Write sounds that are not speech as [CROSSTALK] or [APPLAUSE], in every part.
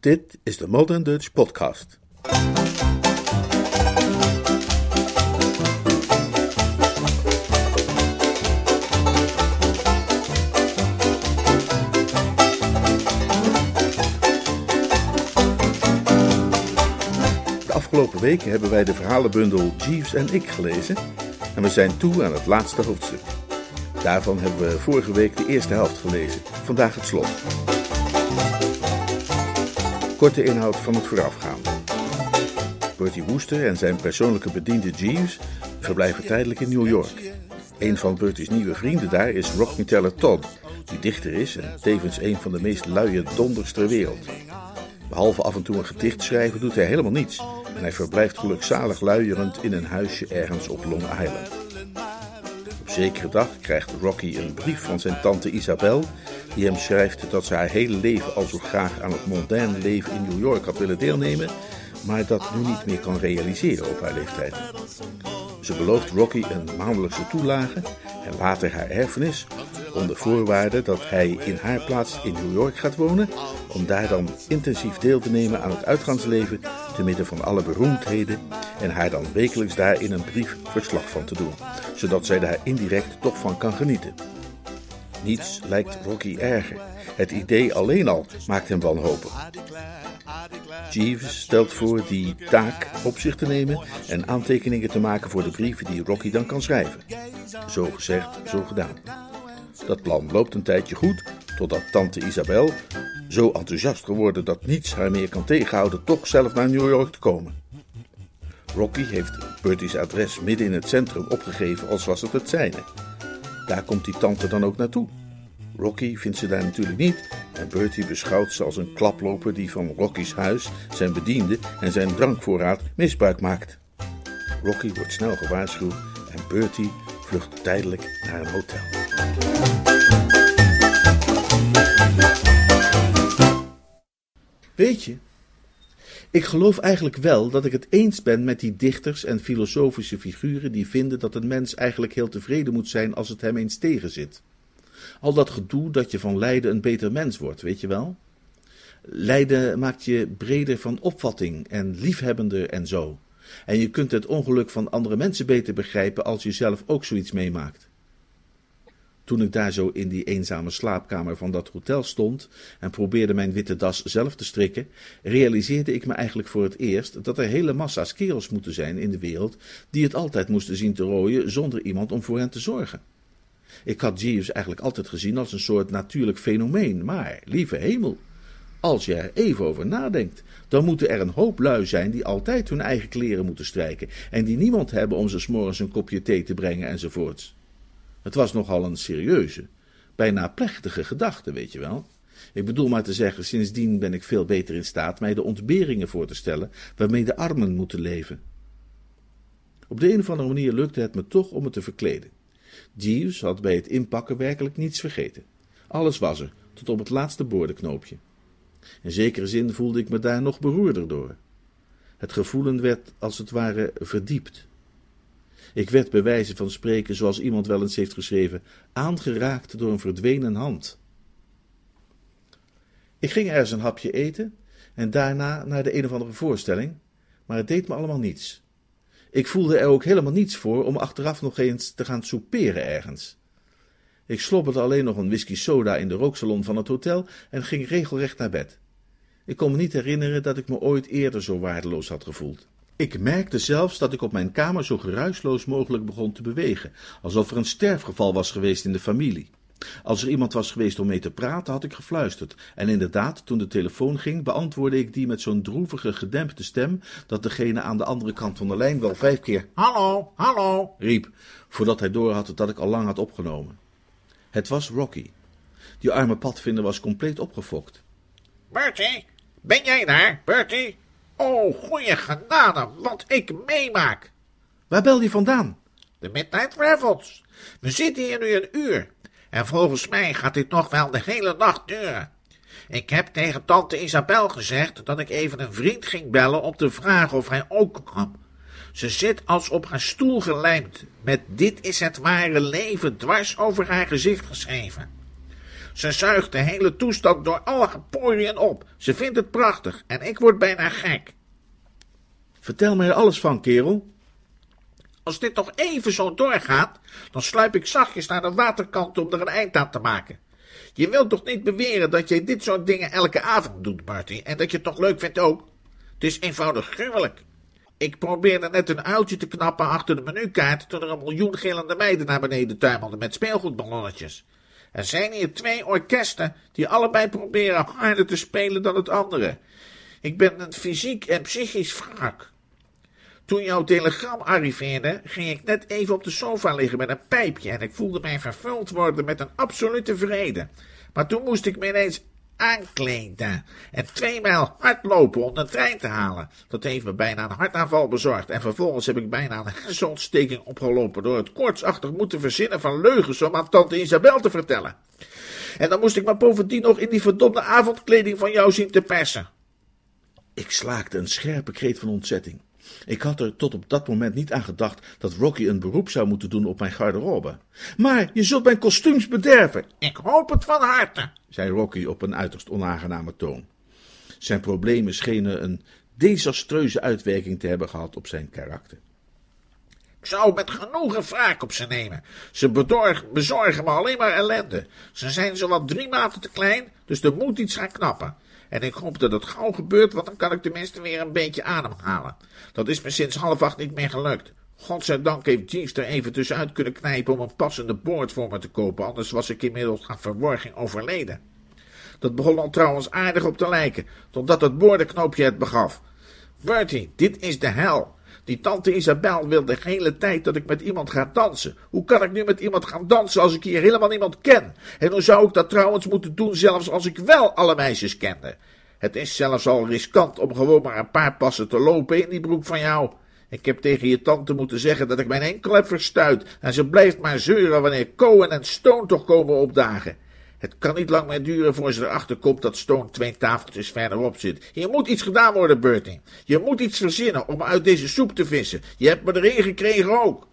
Dit is de Modern Dutch Podcast. De afgelopen weken hebben wij de verhalenbundel Jeeves en ik gelezen en we zijn toe aan het laatste hoofdstuk. Daarvan hebben we vorige week de eerste helft gelezen, vandaag het slot. Korte inhoud van het voorafgaande. Bertie Wooster en zijn persoonlijke bediende Jeeves verblijven tijdelijk in New York. Een van Bertie's nieuwe vrienden daar is Rocky Teller Todd, die dichter is en tevens een van de meest luie donders ter wereld. Behalve af en toe een gedicht schrijven doet hij helemaal niets en hij verblijft gelukzalig luierend in een huisje ergens op Long Island. Zekere dag krijgt Rocky een brief van zijn tante Isabel, die hem schrijft dat ze haar hele leven al zo graag aan het mondaine leven in New York had willen deelnemen, maar dat nu niet meer kan realiseren op haar leeftijd. Ze belooft Rocky een maandelijkse toelage en later haar erfenis, onder voorwaarde dat hij in haar plaats in New York gaat wonen, om daar dan intensief deel te nemen aan het uitgaansleven te midden van alle beroemdheden en haar dan wekelijks daar in een brief verslag van te doen, zodat zij daar indirect toch van kan genieten. Niets lijkt Rocky erger. Het idee alleen al maakt hem wanhopig. Jeeves stelt voor die taak op zich te nemen en aantekeningen te maken voor de brieven die Rocky dan kan schrijven. Zo gezegd, zo gedaan. Dat plan loopt een tijdje goed, totdat tante Isabel, zo enthousiast geworden dat niets haar meer kan tegenhouden, toch zelf naar New York te komen. Rocky heeft Bertie's adres midden in het centrum opgegeven als was het het zijne. Daar komt die tante dan ook naartoe. Rocky vindt ze daar natuurlijk niet en Bertie beschouwt ze als een klaploper die van Rocky's huis, zijn bediende en zijn drankvoorraad misbruik maakt. Rocky wordt snel gewaarschuwd en Bertie vlucht tijdelijk naar een hotel. Weet je, ik geloof eigenlijk wel dat ik het eens ben met die dichters en filosofische figuren die vinden dat een mens eigenlijk heel tevreden moet zijn als het hem eens tegenzit. Al dat gedoe dat je van lijden een beter mens wordt, weet je wel? Lijden maakt je breder van opvatting en liefhebbender en zo. En je kunt het ongeluk van andere mensen beter begrijpen als je zelf ook zoiets meemaakt. Toen ik daar zo in die eenzame slaapkamer van dat hotel stond en probeerde mijn witte das zelf te strikken, realiseerde ik me eigenlijk voor het eerst dat er hele massa's kerels moeten zijn in de wereld die het altijd moesten zien te rooien zonder iemand om voor hen te zorgen. Ik had Jeeves eigenlijk altijd gezien als een soort natuurlijk fenomeen, maar, lieve hemel, als je er even over nadenkt, dan moeten er een hoop lui zijn die altijd hun eigen kleren moeten strijken en die niemand hebben om ze s'morgens een kopje thee te brengen enzovoorts. Het was nogal een serieuze, bijna plechtige gedachte, weet je wel. Ik bedoel maar te zeggen, sindsdien ben ik veel beter in staat mij de ontberingen voor te stellen waarmee de armen moeten leven. Op de een of andere manier lukte het me toch om me te verkleden. Jeeves had bij het inpakken werkelijk niets vergeten. Alles was er, tot op het laatste boordenknoopje. In zekere zin voelde ik me daar nog beroerder door. Het gevoelen werd als het ware verdiept. Ik werd bij wijze van spreken, zoals iemand wel eens heeft geschreven, aangeraakt door een verdwenen hand. Ik ging ergens een hapje eten en daarna naar de een of andere voorstelling, maar het deed me allemaal niets. Ik voelde er ook helemaal niets voor om achteraf nog eens te gaan souperen ergens. Ik slobberde alleen nog een whisky soda in de rooksalon van het hotel en ging regelrecht naar bed. Ik kon me niet herinneren dat ik me ooit eerder zo waardeloos had gevoeld. Ik merkte zelfs dat ik op mijn kamer zo geruisloos mogelijk begon te bewegen, alsof er een sterfgeval was geweest in de familie. Als er iemand was geweest om mee te praten, had ik gefluisterd. En inderdaad, toen de telefoon ging, beantwoordde ik die met zo'n droevige, gedempte stem, dat degene aan de andere kant van de lijn wel vijf keer Hallo, hallo riep, voordat hij doorhad dat ik al lang had opgenomen. Het was Rocky. Die arme padvinder was compleet opgefokt. Bertie, ben jij daar, Bertie? Oh, goeie genade, wat ik meemaak. Waar bel je vandaan? De Midnight Revels. We zitten hier nu een uur. En volgens mij gaat dit nog wel de hele nacht duren. Ik heb tegen tante Isabel gezegd dat ik even een vriend ging bellen om te vragen of hij ook kwam. Ze zit als op haar stoel gelijmd, met dit is het ware leven dwars over haar gezicht geschreven. Ze zuigt de hele toestand door alle poriën op. Ze vindt het prachtig en ik word bijna gek. Vertel mij er alles van, kerel. Als dit nog even zo doorgaat, dan sluip ik zachtjes naar de waterkant om er een eind aan te maken. Je wilt toch niet beweren dat jij dit soort dingen elke avond doet, Marty, en dat je het toch leuk vindt ook? Het is eenvoudig gruwelijk. Ik probeerde net een uiltje te knappen achter de menukaart toen er een miljoen gillende meiden naar beneden tuimelden met speelgoedballonnetjes. Er zijn hier twee orkesten die allebei proberen harder te spelen dan het andere. Ik ben een fysiek en psychisch wrak. Toen jouw telegram arriveerde, ging ik net even op de sofa liggen met een pijpje en ik voelde mij vervuld worden met een absolute vrede. Maar toen moest ik me ineens aankleden en twee mijl hardlopen om de trein te halen. Dat heeft me bijna een hartaanval bezorgd en vervolgens heb ik bijna een hersenontsteking opgelopen door het koortsachtig moeten verzinnen van leugens om aan tante Isabel te vertellen. En dan moest ik me bovendien nog in die verdomde avondkleding van jou zien te persen. Ik slaakte een scherpe kreet van ontzetting. Ik had er tot op dat moment niet aan gedacht dat Rocky een beroep zou moeten doen op mijn garderobe. Maar je zult mijn kostuums bederven. Ik hoop het van harte, zei Rocky op een uiterst onaangename toon. Zijn problemen schenen een desastreuze uitwerking te hebben gehad op zijn karakter. Ik zou met genoegen wraak op ze nemen. Ze bezorgen me alleen maar ellende. Ze zijn zowat drie maten te klein, dus er moet iets gaan knappen. En ik hoop dat het gauw gebeurt, want dan kan ik tenminste weer een beetje ademhalen. Dat is me sinds half acht niet meer gelukt. Godzijdank heeft Jeeves er even tussenuit kunnen knijpen om een passende boord voor me te kopen, anders was ik inmiddels aan verworging overleden. Dat begon al trouwens aardig op te lijken, totdat het boordenknoopje het begaf. Bertie, dit is de hel. Die tante Isabel wil de hele tijd dat ik met iemand ga dansen. Hoe kan ik nu met iemand gaan dansen als ik hier helemaal niemand ken? En hoe zou ik dat trouwens moeten doen zelfs als ik wel alle meisjes kende? Het is zelfs al riskant om gewoon maar een paar passen te lopen in die broek van jou. Ik heb tegen je tante moeten zeggen dat ik mijn enkel heb verstuit en ze blijft maar zeuren wanneer Cohen en Stone toch komen opdagen. Het kan niet lang meer duren voor ze erachter komt dat Stone twee tafeltjes verderop zit. Hier moet iets gedaan worden, Bertie. Je moet iets verzinnen om uit deze soep te vissen. Je hebt me erin gekregen ook.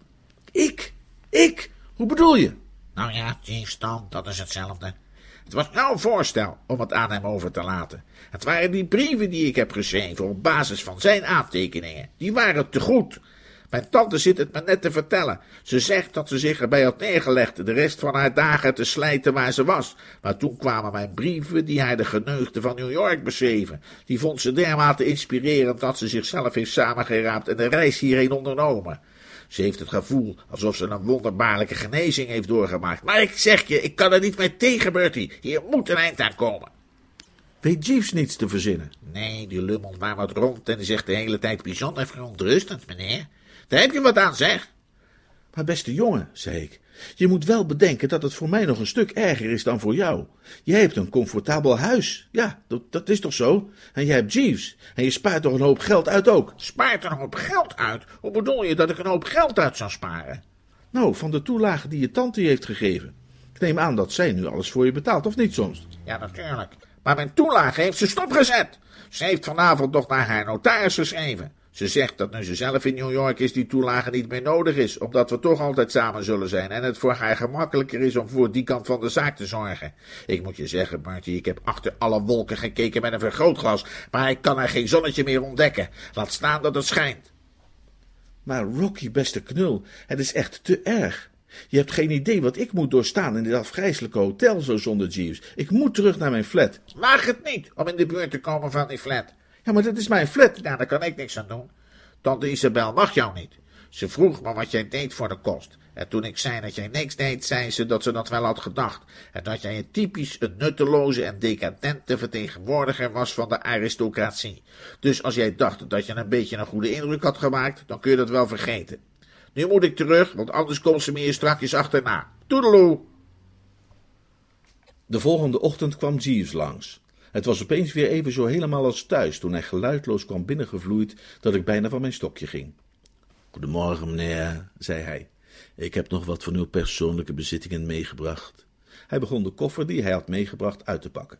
Ik? Ik? Hoe bedoel je? Nou ja, James dan, dat is hetzelfde. Het was jouw voorstel om het aan hem over te laten. Het waren die brieven die ik heb geschreven op basis van zijn aantekeningen. Die waren te goed. Mijn tante zit het me net te vertellen. Ze zegt dat ze zich erbij had neergelegd de rest van haar dagen te slijten waar ze was. Maar toen kwamen mijn brieven die hij de geneugde van New York beschreven. Die vond ze dermate inspirerend dat ze zichzelf heeft samengeraapt en de reis hierheen ondernomen. Ze heeft het gevoel alsof ze een wonderbaarlijke genezing heeft doorgemaakt. Maar ik zeg je, ik kan er niet mee tegen, Bertie. Hier moet een eind aan komen. Weet Jeeves niets te verzinnen? Nee, die lummelt maar wat rond en die zegt de hele tijd bijzonder verontrustend, meneer. Daar heb je wat aan, zeg. Maar beste jongen, zei ik, je moet wel bedenken dat het voor mij nog een stuk erger is dan voor jou. Jij hebt een comfortabel huis. Ja, dat, dat is toch zo? En jij hebt Jeeves. En je spaart toch een hoop geld uit ook. Spaart er een hoop geld uit? Hoe bedoel je dat ik een hoop geld uit zou sparen? Nou, van de toelage die je tante je heeft gegeven. Ik neem aan dat zij nu alles voor je betaalt, of niet soms? Ja, natuurlijk. Maar mijn toelage heeft ze stopgezet. Ze heeft vanavond nog naar haar notaris geschreven. Ze zegt dat nu ze zelf in New York is, die toelage niet meer nodig is, omdat we toch altijd samen zullen zijn en het voor haar gemakkelijker is om voor die kant van de zaak te zorgen. Ik moet je zeggen, Marty, ik heb achter alle wolken gekeken met een vergrootglas, maar ik kan er geen zonnetje meer ontdekken. Laat staan dat het schijnt. Maar Rocky, beste knul, het is echt te erg. Je hebt geen idee wat ik moet doorstaan in dit afgrijzelijke hotel zo zonder Jeeves. Ik moet terug naar mijn flat. Waag het niet om in de buurt te komen van die flat. Ja, maar dat is mijn flat. Ja, daar kan ik niks aan doen. Tante Isabel mag jou niet. Ze vroeg me wat jij deed voor de kost. En toen ik zei dat jij niks deed, zei ze dat ze dat wel had gedacht. En dat jij een typisch een nutteloze en decadente vertegenwoordiger was van de aristocratie. Dus als jij dacht dat je een beetje een goede indruk had gemaakt, dan kun je dat wel vergeten. Nu moet ik terug, want anders komt ze me hier strakjes achterna. Toedeloe! De volgende ochtend kwam Jeeves langs. Het was opeens weer even zo helemaal als thuis toen hij geluidloos kwam binnengevloeid dat ik bijna van mijn stokje ging. Goedemorgen, meneer, zei hij. Ik heb nog wat van uw persoonlijke bezittingen meegebracht. Hij begon de koffer die hij had meegebracht uit te pakken.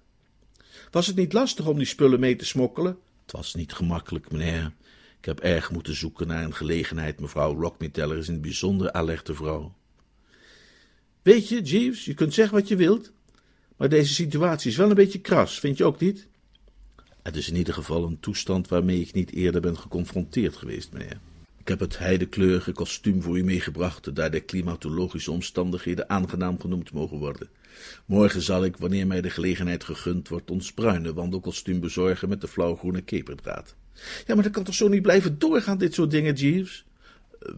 Was het niet lastig om die spullen mee te smokkelen? Het was niet gemakkelijk, meneer. Ik heb erg moeten zoeken naar een gelegenheid. Mevrouw Rockmeteller is een bijzonder alerte vrouw. Weet je, Jeeves, je kunt zeggen wat je wilt, Maar deze situatie is wel een beetje kras, vind je ook niet? Het is in ieder geval een toestand waarmee ik niet eerder ben geconfronteerd geweest, meneer. Ik heb het heidekleurige kostuum voor u meegebracht, daar de klimatologische omstandigheden aangenaam genoemd mogen worden. Morgen zal ik, wanneer mij de gelegenheid gegund wordt, ons bruine wandelkostuum bezorgen met de flauwgroene keperdraad. Ja, maar dat kan toch zo niet blijven doorgaan, dit soort dingen, Jeeves?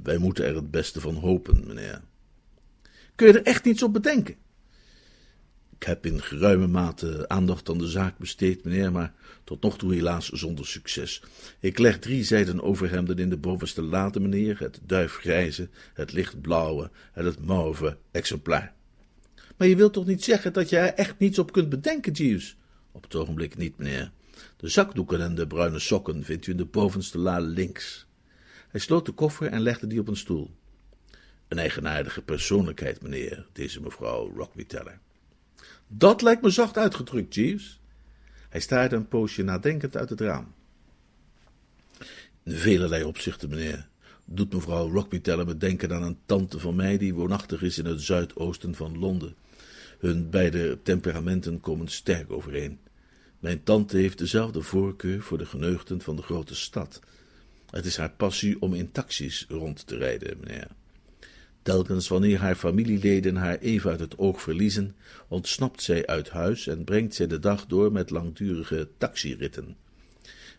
Wij moeten er het beste van hopen, meneer. Kun je er echt niets op bedenken? Ik heb in geruime mate aandacht aan de zaak besteed, meneer, maar tot nog toe helaas zonder succes. Ik leg drie zijden overhemden in de bovenste lade, meneer, het duifgrijze, het lichtblauwe en het mauve exemplaar. Maar je wilt toch niet zeggen dat je er echt niets op kunt bedenken, Jeeves? Op het ogenblik niet, meneer. De zakdoeken en de bruine sokken vindt u in de bovenste la links. Hij sloot de koffer en legde die op een stoel. Een eigenaardige persoonlijkheid, meneer, deze mevrouw Rockby Teller. Dat lijkt me zacht uitgedrukt, Jeeves. Hij staarde een poosje nadenkend uit het raam. In velelei opzichten, meneer, doet mevrouw Teller me denken aan een tante van mij die woonachtig is in het zuidoosten van Londen. Hun beide temperamenten komen sterk overeen. Mijn tante heeft dezelfde voorkeur voor de geneugten van de grote stad. Het is haar passie om in taxis rond te rijden, meneer. Telkens wanneer haar familieleden haar even uit het oog verliezen, ontsnapt zij uit huis en brengt zij de dag door met langdurige taxiritten.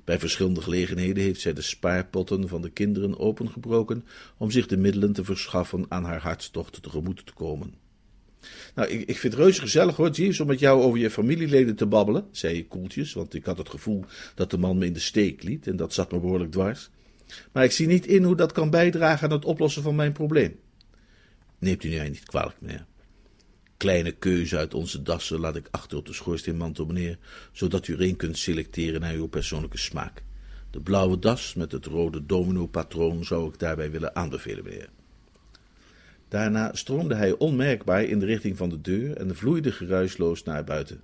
Bij verschillende gelegenheden heeft zij de spaarpotten van de kinderen opengebroken om zich de middelen te verschaffen aan haar hartstocht tegemoet te komen. Nou, ik, ik vind het reuze gezellig hoor, Jeeves, om met jou over je familieleden te babbelen, zei ik koeltjes, want ik had het gevoel dat de man me in de steek liet en dat zat me behoorlijk dwars. Maar ik zie niet in hoe dat kan bijdragen aan het oplossen van mijn probleem. Neemt u mij niet kwalijk, meneer. Kleine keuze uit onze dassen laat ik achter op de schoorsteenmantel, meneer, zodat u er een kunt selecteren naar uw persoonlijke smaak. De blauwe das met het rode domino-patroon zou ik daarbij willen aanbevelen, meneer. Daarna stroomde hij onmerkbaar in de richting van de deur en vloeide geruisloos naar buiten.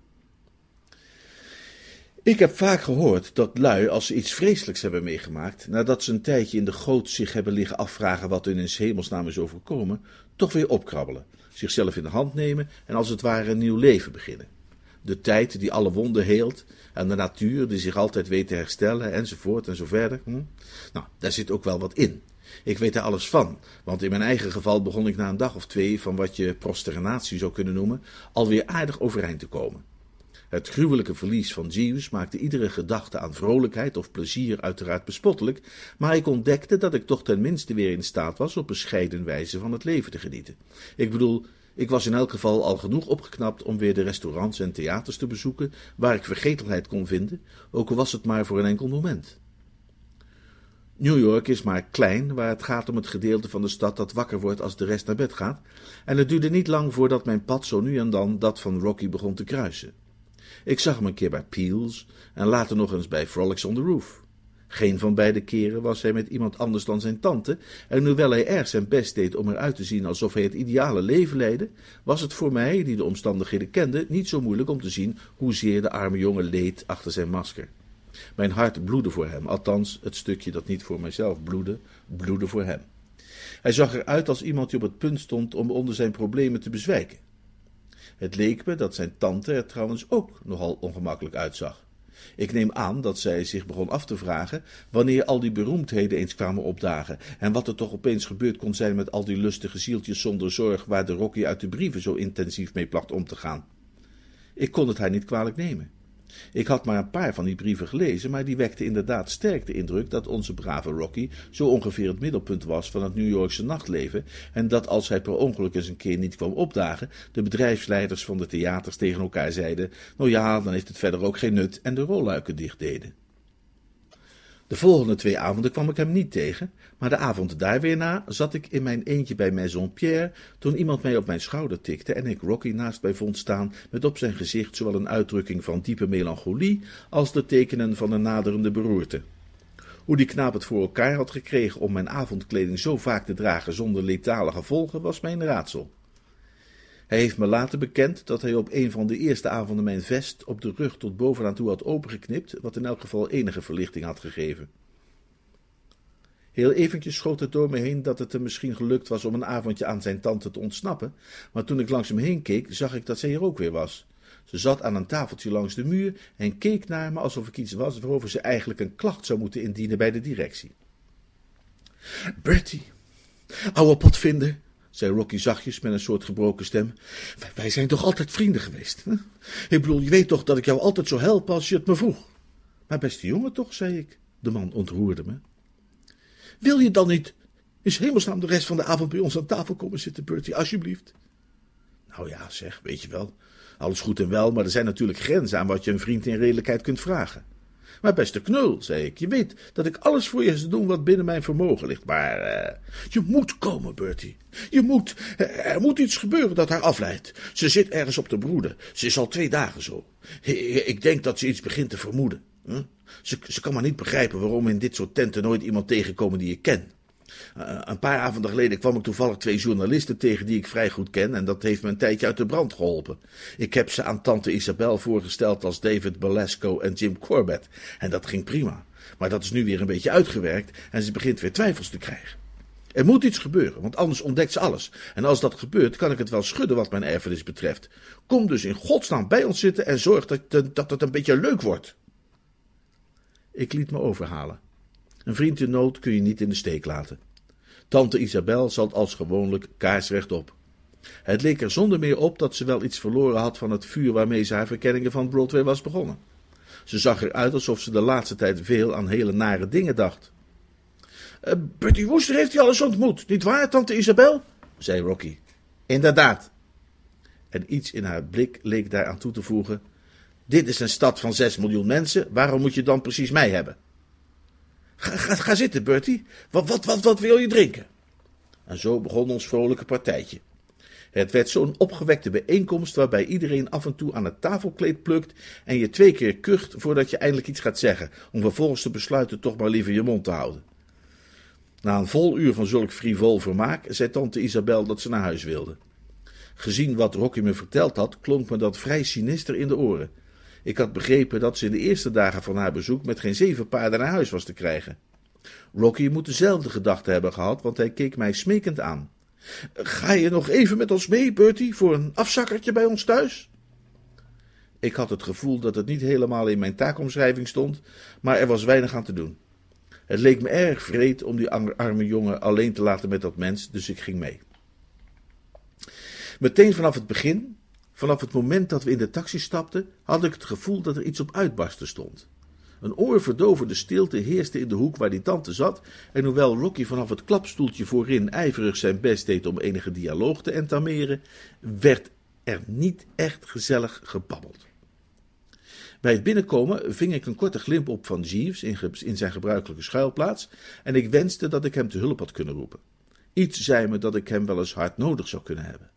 Ik heb vaak gehoord dat lui, als ze iets vreselijks hebben meegemaakt, nadat ze een tijdje in de goot zich hebben liggen afvragen wat hun in hemelsnaam is overkomen, toch weer opkrabbelen, zichzelf in de hand nemen en als het ware een nieuw leven beginnen. De tijd die alle wonden heelt en de natuur die zich altijd weet te herstellen enzovoort en zo verder. Hm? Nou, daar zit ook wel wat in. Ik weet er alles van, want in mijn eigen geval begon ik na een dag of twee van wat je prosternatie zou kunnen noemen, alweer aardig overeind te komen. Het gruwelijke verlies van Zeus maakte iedere gedachte aan vrolijkheid of plezier uiteraard bespottelijk, maar ik ontdekte dat ik toch ten minste weer in staat was op bescheiden wijze van het leven te genieten. Ik bedoel, ik was in elk geval al genoeg opgeknapt om weer de restaurants en theaters te bezoeken, waar ik vergetelheid kon vinden, ook al was het maar voor een enkel moment. New York is maar klein, waar het gaat om het gedeelte van de stad dat wakker wordt als de rest naar bed gaat, en het duurde niet lang voordat mijn pad zo nu en dan dat van Rocky begon te kruisen. Ik zag hem een keer bij Peels en later nog eens bij Frolics on the Roof. Geen van beide keren was hij met iemand anders dan zijn tante, en hoewel hij erg zijn best deed om eruit te zien alsof hij het ideale leven leidde, was het voor mij, die de omstandigheden kende, niet zo moeilijk om te zien hoezeer de arme jongen leed achter zijn masker. Mijn hart bloedde voor hem, althans het stukje dat niet voor mijzelf bloedde, bloedde voor hem. Hij zag eruit als iemand die op het punt stond om onder zijn problemen te bezwijken. Het leek me dat zijn tante er trouwens ook nogal ongemakkelijk uitzag. Ik neem aan dat zij zich begon af te vragen wanneer al die beroemdheden eens kwamen opdagen en wat er toch opeens gebeurd kon zijn met al die lustige zieltjes zonder zorg waar de Rocky uit de brieven zo intensief mee placht om te gaan. Ik kon het haar niet kwalijk nemen. Ik had maar een paar van die brieven gelezen, maar die wekten inderdaad sterk de indruk dat onze brave Rocky zo ongeveer het middelpunt was van het New Yorkse nachtleven en dat als hij per ongeluk eens een keer niet kwam opdagen, de bedrijfsleiders van de theaters tegen elkaar zeiden, nou ja, dan heeft het verder ook geen nut en de rolluiken dicht deden. De volgende twee avonden kwam ik hem niet tegen, maar de avond daar weer na zat ik in mijn eentje bij Maison Pierre, toen iemand mij op mijn schouder tikte en ik Rocky naast mij vond staan, met op zijn gezicht zowel een uitdrukking van diepe melancholie als de tekenen van een naderende beroerte. Hoe die knaap het voor elkaar had gekregen om mijn avondkleding zo vaak te dragen zonder letale gevolgen, was mijn raadsel. Hij heeft me later bekend dat hij op een van de eerste avonden mijn vest op de rug tot bovenaan toe had opengeknipt, wat in elk geval enige verlichting had gegeven. Heel eventjes schoot het door me heen dat het hem misschien gelukt was om een avondje aan zijn tante te ontsnappen, maar toen ik langs hem heen keek, zag ik dat zij er ook weer was. Ze zat aan een tafeltje langs de muur en keek naar me alsof ik iets was waarover ze eigenlijk een klacht zou moeten indienen bij de directie. Bertie, ouwe potvinder, zei Rocky zachtjes met een soort gebroken stem. Wij zijn toch altijd vrienden geweest? Hè? Ik bedoel, je weet toch dat ik jou altijd zou helpen als je het me vroeg? Maar beste jongen toch, zei ik. De man ontroerde me. Wil je dan niet is hemelsnaam de rest van de avond bij ons aan tafel komen zitten, Bertie, alsjeblieft? Nou ja, zeg, weet je wel. Alles goed en wel, maar er zijn natuurlijk grenzen aan wat je een vriend in redelijkheid kunt vragen. Maar beste knul, zei ik, je weet dat ik alles voor je zal doen wat binnen mijn vermogen ligt. Maar uh, je moet komen, Bertie. Je moet. Er moet iets gebeuren dat haar afleidt. Ze zit ergens op de broeden. Ze is al twee dagen zo. Ik denk dat ze iets begint te vermoeden. Ze, ze kan maar niet begrijpen waarom in dit soort tenten nooit iemand tegenkomen die ik ken. Uh, een paar avonden geleden kwam ik toevallig twee journalisten tegen die ik vrij goed ken en dat heeft me een tijdje uit de brand geholpen. Ik heb ze aan tante Isabel voorgesteld als David Belasco en Jim Corbett en dat ging prima. Maar dat is nu weer een beetje uitgewerkt en ze begint weer twijfels te krijgen. Er moet iets gebeuren, want anders ontdekt ze alles. En als dat gebeurt, kan ik het wel schudden wat mijn erfenis betreft. Kom dus in godsnaam bij ons zitten en zorg dat, dat het een beetje leuk wordt. Ik liet me overhalen. Een in nood kun je niet in de steek laten. Tante Isabel zat als gewoonlijk kaarsrecht op. Het leek er zonder meer op dat ze wel iets verloren had van het vuur waarmee ze haar verkenningen van Broadway was begonnen. Ze zag eruit alsof ze de laatste tijd veel aan hele nare dingen dacht. Uh, Bertie Wooster heeft hij alles ontmoet, niet waar, tante Isabel? zei Rocky. Inderdaad. En iets in haar blik leek daaraan toe te voegen. Dit is een stad van zes miljoen mensen, waarom moet je dan precies mij hebben? Ga, zitten, Bertie. Wat, wat, wat, wat wil je drinken? En zo begon ons vrolijke partijtje. Het werd zo'n opgewekte bijeenkomst waarbij iedereen af en toe aan het tafelkleed plukt en je twee keer kucht voordat je eindelijk iets gaat zeggen, om vervolgens te besluiten toch maar liever je mond te houden. Na een vol uur van zulk frivol vermaak zei tante Isabel dat ze naar huis wilde. Gezien wat Rocky me verteld had, klonk me dat vrij sinister in de oren. Ik had begrepen dat ze in de eerste dagen van haar bezoek met geen zeven paarden naar huis was te krijgen. Rocky moet dezelfde gedachte hebben gehad, want hij keek mij smekend aan. Ga je nog even met ons mee, Bertie, voor een afzakkertje bij ons thuis? Ik had het gevoel dat het niet helemaal in mijn taakomschrijving stond, maar er was weinig aan te doen. Het leek me erg vreed om die arme jongen alleen te laten met dat mens, dus ik ging mee. Meteen vanaf het begin Vanaf het moment dat we in de taxi stapten, had ik het gevoel dat er iets op uitbarsten stond. Een oorverdovende stilte heerste in de hoek waar die tante zat, en hoewel Rocky vanaf het klapstoeltje voorin ijverig zijn best deed om enige dialoog te entameren, werd er niet echt gezellig gebabbeld. Bij het binnenkomen ving ik een korte glimp op van Jeeves in, zijn gebruikelijke schuilplaats, en ik wenste dat ik hem te hulp had kunnen roepen. Iets zei me dat ik hem wel eens hard nodig zou kunnen hebben.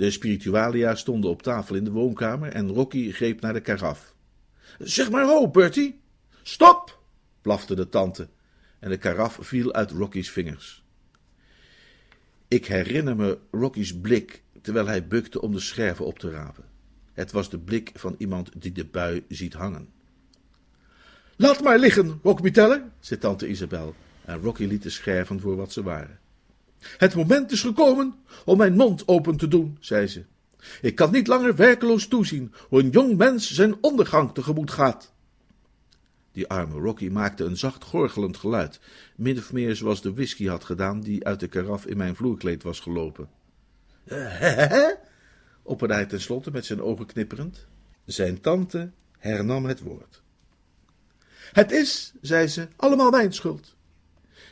De spiritualia stonden op tafel in de woonkamer en Rocky greep naar de karaf. Zeg maar ho, Bertie! Stop! blafte de tante en de karaf viel uit Rocky's vingers. Ik herinner me Rocky's blik terwijl hij bukte om de scherven op te rapen. Het was de blik van iemand die de bui ziet hangen. Laat maar liggen, Rocky Teller, zei tante Isabel, en Rocky liet de scherven voor wat ze waren. Het moment is gekomen om mijn mond open te doen, zei ze. Ik kan niet langer werkeloos toezien hoe een jong mens zijn ondergang tegemoet gaat. Die arme Rocky maakte een zacht gorgelend geluid, min of meer zoals de whisky had gedaan die uit de karaf in mijn vloerkleed was gelopen. Hehehe, opperde hij tenslotte met zijn ogen knipperend. Zijn tante hernam het woord. Het is, zei ze, allemaal mijn schuld.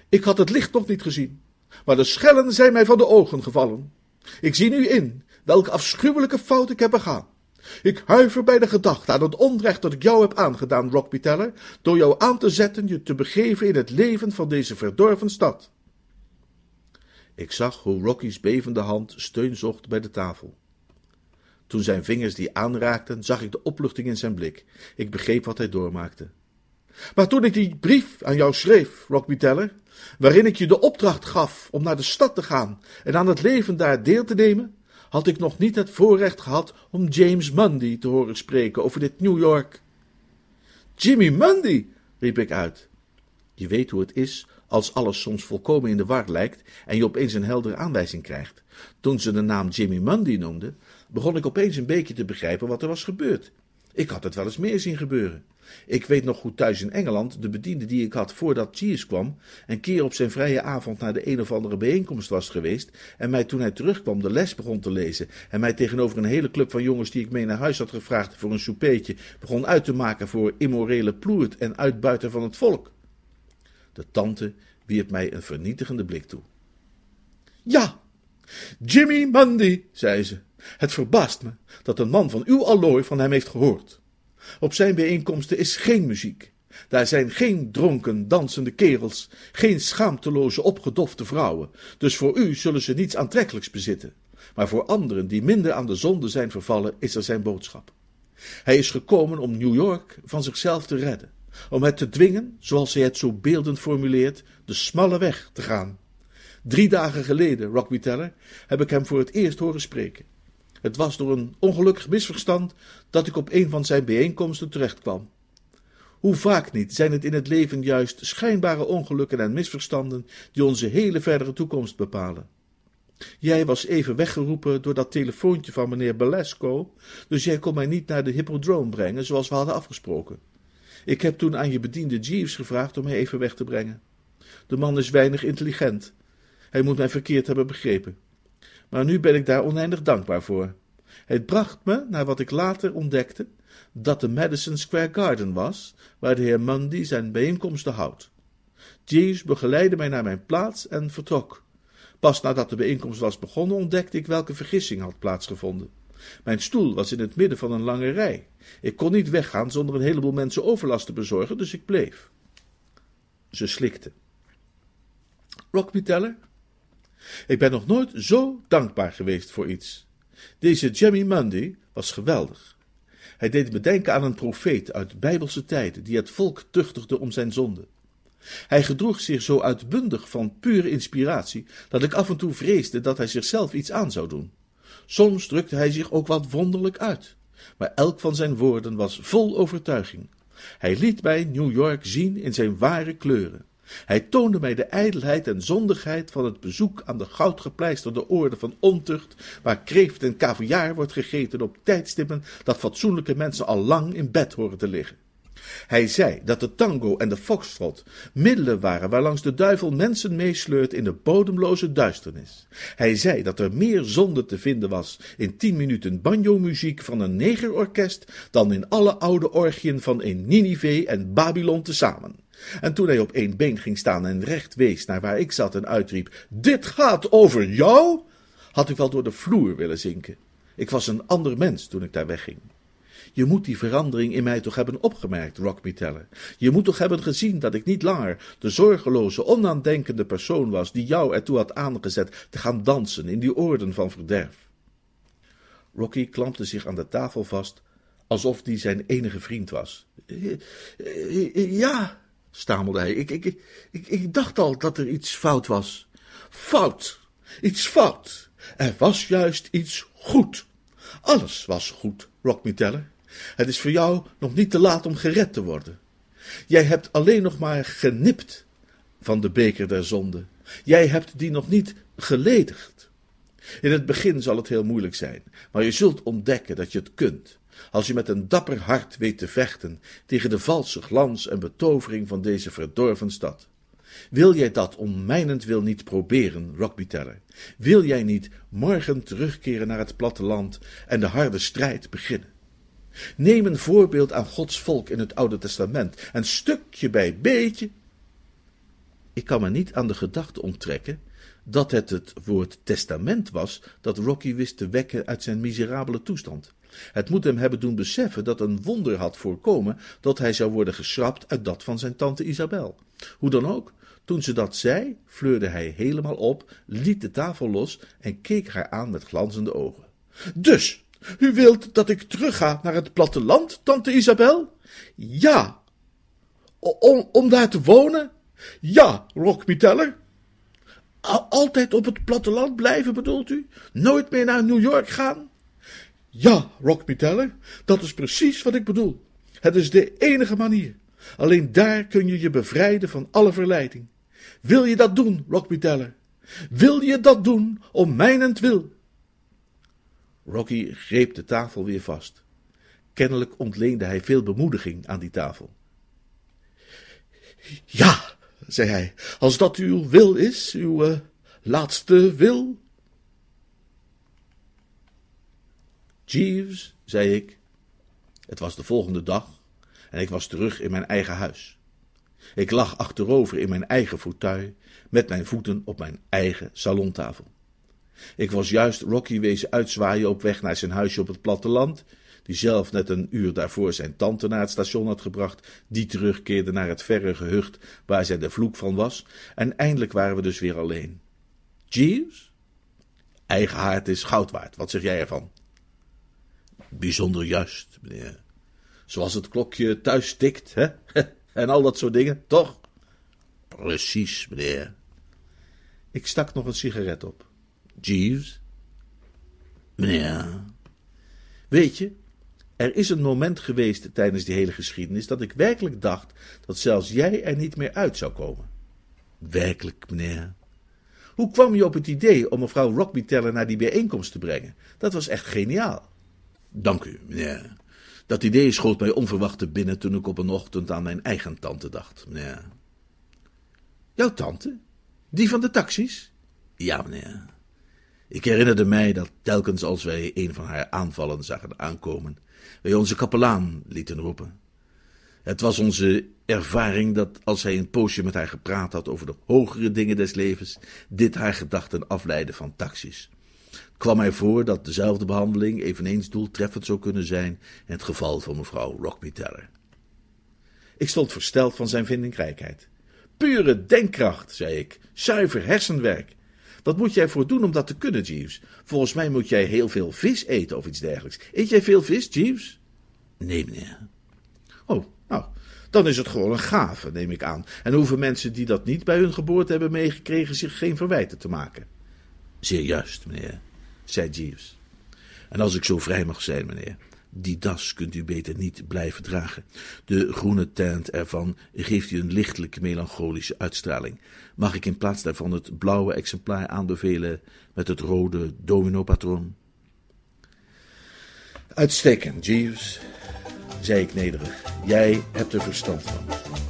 Ik had het licht nog niet gezien maar de schellen zijn mij van de ogen gevallen. Ik zie nu in welke afschuwelijke fout ik heb begaan. Ik huiver bij de gedachte aan het onrecht dat ik jou heb aangedaan, Rockby Teller, door jou aan te zetten je te begeven in het leven van deze verdorven stad. Ik zag hoe Rocky's bevende hand steun zocht bij de tafel. Toen zijn vingers die aanraakten, zag ik de opluchting in zijn blik. Ik begreep wat hij doormaakte. Maar toen ik die brief aan jou schreef, Rockby Teller, waarin ik je de opdracht gaf om naar de stad te gaan en aan het leven daar deel te nemen, had ik nog niet het voorrecht gehad om James Mundy te horen spreken over dit New York. Jimmy Mundy, riep ik uit. Je weet hoe het is als alles soms volkomen in de war lijkt en je opeens een heldere aanwijzing krijgt. Toen ze de naam Jimmy Mundy noemde, begon ik opeens een beetje te begrijpen wat er was gebeurd. Ik had het wel eens meer zien gebeuren. Ik weet nog goed thuis in Engeland, de bediende die ik had voordat Jeeves kwam, een keer op zijn vrije avond naar de een of andere bijeenkomst was geweest en mij toen hij terugkwam de les begon te lezen en mij tegenover een hele club van jongens die ik mee naar huis had gevraagd voor een soupeetje begon uit te maken voor immorele ploert en uitbuiter van het volk. De tante wierp mij een vernietigende blik toe. Ja, Jimmy Mundy, zei ze. Het verbaast me dat een man van uw allooi van hem heeft gehoord. Op zijn bijeenkomsten is geen muziek. Daar zijn geen dronken, dansende kerels, geen schaamteloze, opgedofte vrouwen. Dus voor u zullen ze niets aantrekkelijks bezitten. Maar voor anderen die minder aan de zonde zijn vervallen, is er zijn boodschap. Hij is gekomen om New York van zichzelf te redden. Om het te dwingen, zoals hij het zo beeldend formuleert, de smalle weg te gaan. Drie dagen geleden, Rockby Teller, heb ik hem voor het eerst horen spreken. Het was door een ongelukkig misverstand dat ik op een van zijn bijeenkomsten terechtkwam. Hoe vaak niet zijn het in het leven juist schijnbare ongelukken en misverstanden die onze hele verdere toekomst bepalen. Jij was even weggeroepen door dat telefoontje van meneer Belasco, dus jij kon mij niet naar de hippodroom brengen zoals we hadden afgesproken. Ik heb toen aan je bediende Jeeves gevraagd om mij even weg te brengen. De man is weinig intelligent. Hij moet mij verkeerd hebben begrepen maar nu ben ik daar oneindig dankbaar voor. Het bracht me, naar wat ik later ontdekte, dat de Madison Square Garden was, waar de heer Mundy zijn bijeenkomsten houdt. Jeeves begeleidde mij naar mijn plaats en vertrok. Pas nadat de bijeenkomst was begonnen, ontdekte ik welke vergissing had plaatsgevonden. Mijn stoel was in het midden van een lange rij. Ik kon niet weggaan zonder een heleboel mensen overlast te bezorgen, dus ik bleef. Ze slikte. Rock teller? Ik ben nog nooit zo dankbaar geweest voor iets. Deze Jemmy Mundy was geweldig. Hij deed me denken aan een profeet uit bijbelse tijden, die het volk tuchtigde om zijn zonde. Hij gedroeg zich zo uitbundig van pure inspiratie, dat ik af en toe vreesde dat hij zichzelf iets aan zou doen. Soms drukte hij zich ook wat wonderlijk uit, maar elk van zijn woorden was vol overtuiging. Hij liet mij New York zien in zijn ware kleuren. Hij toonde mij de ijdelheid en zondigheid van het bezoek aan de goudgepleisterde orde van ontucht, waar kreeft en kaviaar wordt gegeten op tijdstippen dat fatsoenlijke mensen al lang in bed horen te liggen. Hij zei dat de tango en de foxtrot middelen waren waarlangs de duivel mensen meesleurt in de bodemloze duisternis. Hij zei dat er meer zonde te vinden was in tien minuten banjo-muziek van een negerorkest dan in alle oude orgieën van een Ninive en Babylon tezamen. En toen hij op één been ging staan en recht wees naar waar ik zat en uitriep: Dit gaat over jou? had ik wel door de vloer willen zinken. Ik was een ander mens toen ik daar wegging. Je moet die verandering in mij toch hebben opgemerkt, Rock Teller. Je moet toch hebben gezien dat ik niet langer de zorgeloze, onaandenkende persoon was die jou ertoe had aangezet te gaan dansen in die oorden van verderf. Rocky klampte zich aan de tafel vast, alsof die zijn enige vriend was. Ja, stamelde hij. Ik, ik, ik, ik dacht al dat er iets fout was. Fout. Iets fout. Er was juist iets goed. Alles was goed, Rock Teller. Het is voor jou nog niet te laat om gered te worden. Jij hebt alleen nog maar genipt van de beker der zonde. Jij hebt die nog niet geledigd. In het begin zal het heel moeilijk zijn, maar je zult ontdekken dat je het kunt als je met een dapper hart weet te vechten tegen de valse glans en betovering van deze verdorven stad. Wil jij dat om mijnentwil niet proberen, Rockby Teller? Wil jij niet morgen terugkeren naar het platteland en de harde strijd beginnen? Neem een voorbeeld aan Gods volk in het Oude Testament en stukje bij beetje. Ik kan me niet aan de gedachte onttrekken dat het het woord testament was dat Rocky wist te wekken uit zijn miserabele toestand. Het moet hem hebben doen beseffen dat een wonder had voorkomen dat hij zou worden geschrapt uit dat van zijn tante Isabel. Hoe dan ook, toen ze dat zei, fleurde hij helemaal op, liet de tafel los en keek haar aan met glanzende ogen. Dus, u wilt dat ik terugga naar het platteland, tante Isabel? Ja. Om, daar te wonen? Ja, Rockmiteller. Altijd op het platteland blijven, bedoelt u? Nooit meer naar New York gaan? Ja, Rockmiteller, dat is precies wat ik bedoel. Het is de enige manier. Alleen daar kun je je bevrijden van alle verleiding. Wil je dat doen, Rockmiteller? Wil je dat doen om mijnentwil? Rocky greep de tafel weer vast. Kennelijk ontleende hij veel bemoediging aan die tafel. Ja, zei hij, als dat uw wil is, uw uh, laatste wil. Jeeves, zei ik. Het was de volgende dag en ik was terug in mijn eigen huis. Ik lag achterover in mijn eigen fauteuil, met mijn voeten op mijn eigen salontafel. Ik was juist Rocky wezen uitzwaaien op weg naar zijn huisje op het platteland, die zelf net een uur daarvoor zijn tante naar het station had gebracht, die terugkeerde naar het verre gehucht waar zij de vloek van was, en eindelijk waren we dus weer alleen. Jeeves? Eigen haard is goud waard, wat zeg jij ervan? Bijzonder juist, meneer. Zoals het klokje thuis tikt, hè? [LAUGHS] En al dat soort dingen, toch? Precies, meneer. Ik stak nog een sigaret op. Jeeves? Meneer. Weet je, er is een moment geweest tijdens die hele geschiedenis dat ik werkelijk dacht dat zelfs jij er niet meer uit zou komen. Werkelijk, meneer. Hoe kwam je op het idee om mevrouw Rockby Teller naar die bijeenkomst te brengen? Dat was echt geniaal. Dank u, meneer. Dat idee schoot mij onverwacht te binnen toen ik op een ochtend aan mijn eigen tante dacht, meneer. Jouw tante? Die van de taxis? Ja, meneer. Ik herinnerde mij dat telkens als wij een van haar aanvallen zagen aankomen, wij onze kapelaan lieten roepen. Het was onze ervaring dat als hij een poosje met haar gepraat had over de hogere dingen des levens, dit haar gedachten afleidde van taxis kwam mij voor dat dezelfde behandeling eveneens doeltreffend zou kunnen zijn in het geval van mevrouw Rockby. Ik stond versteld van zijn vindingrijkheid. Pure denkkracht, zei ik, zuiver hersenwerk. Wat moet jij voor doen om dat te kunnen, Jeeves? Volgens mij moet jij heel veel vis eten of iets dergelijks. Eet jij veel vis, Jeeves? Nee, meneer. Oh, nou, dan is het gewoon een gave, neem ik aan. En hoeven mensen die dat niet bij hun geboorte hebben meegekregen zich geen verwijten te maken. Zeer juist, meneer zei Jeeves. En als ik zo vrij mag zijn, meneer, die das kunt u beter niet blijven dragen. De groene tint ervan geeft u een lichtelijk melancholische uitstraling. Mag ik in plaats daarvan het blauwe exemplaar aanbevelen met het rode domino-patroon? Uitstekend, Jeeves, zei ik nederig. Jij hebt er verstand van.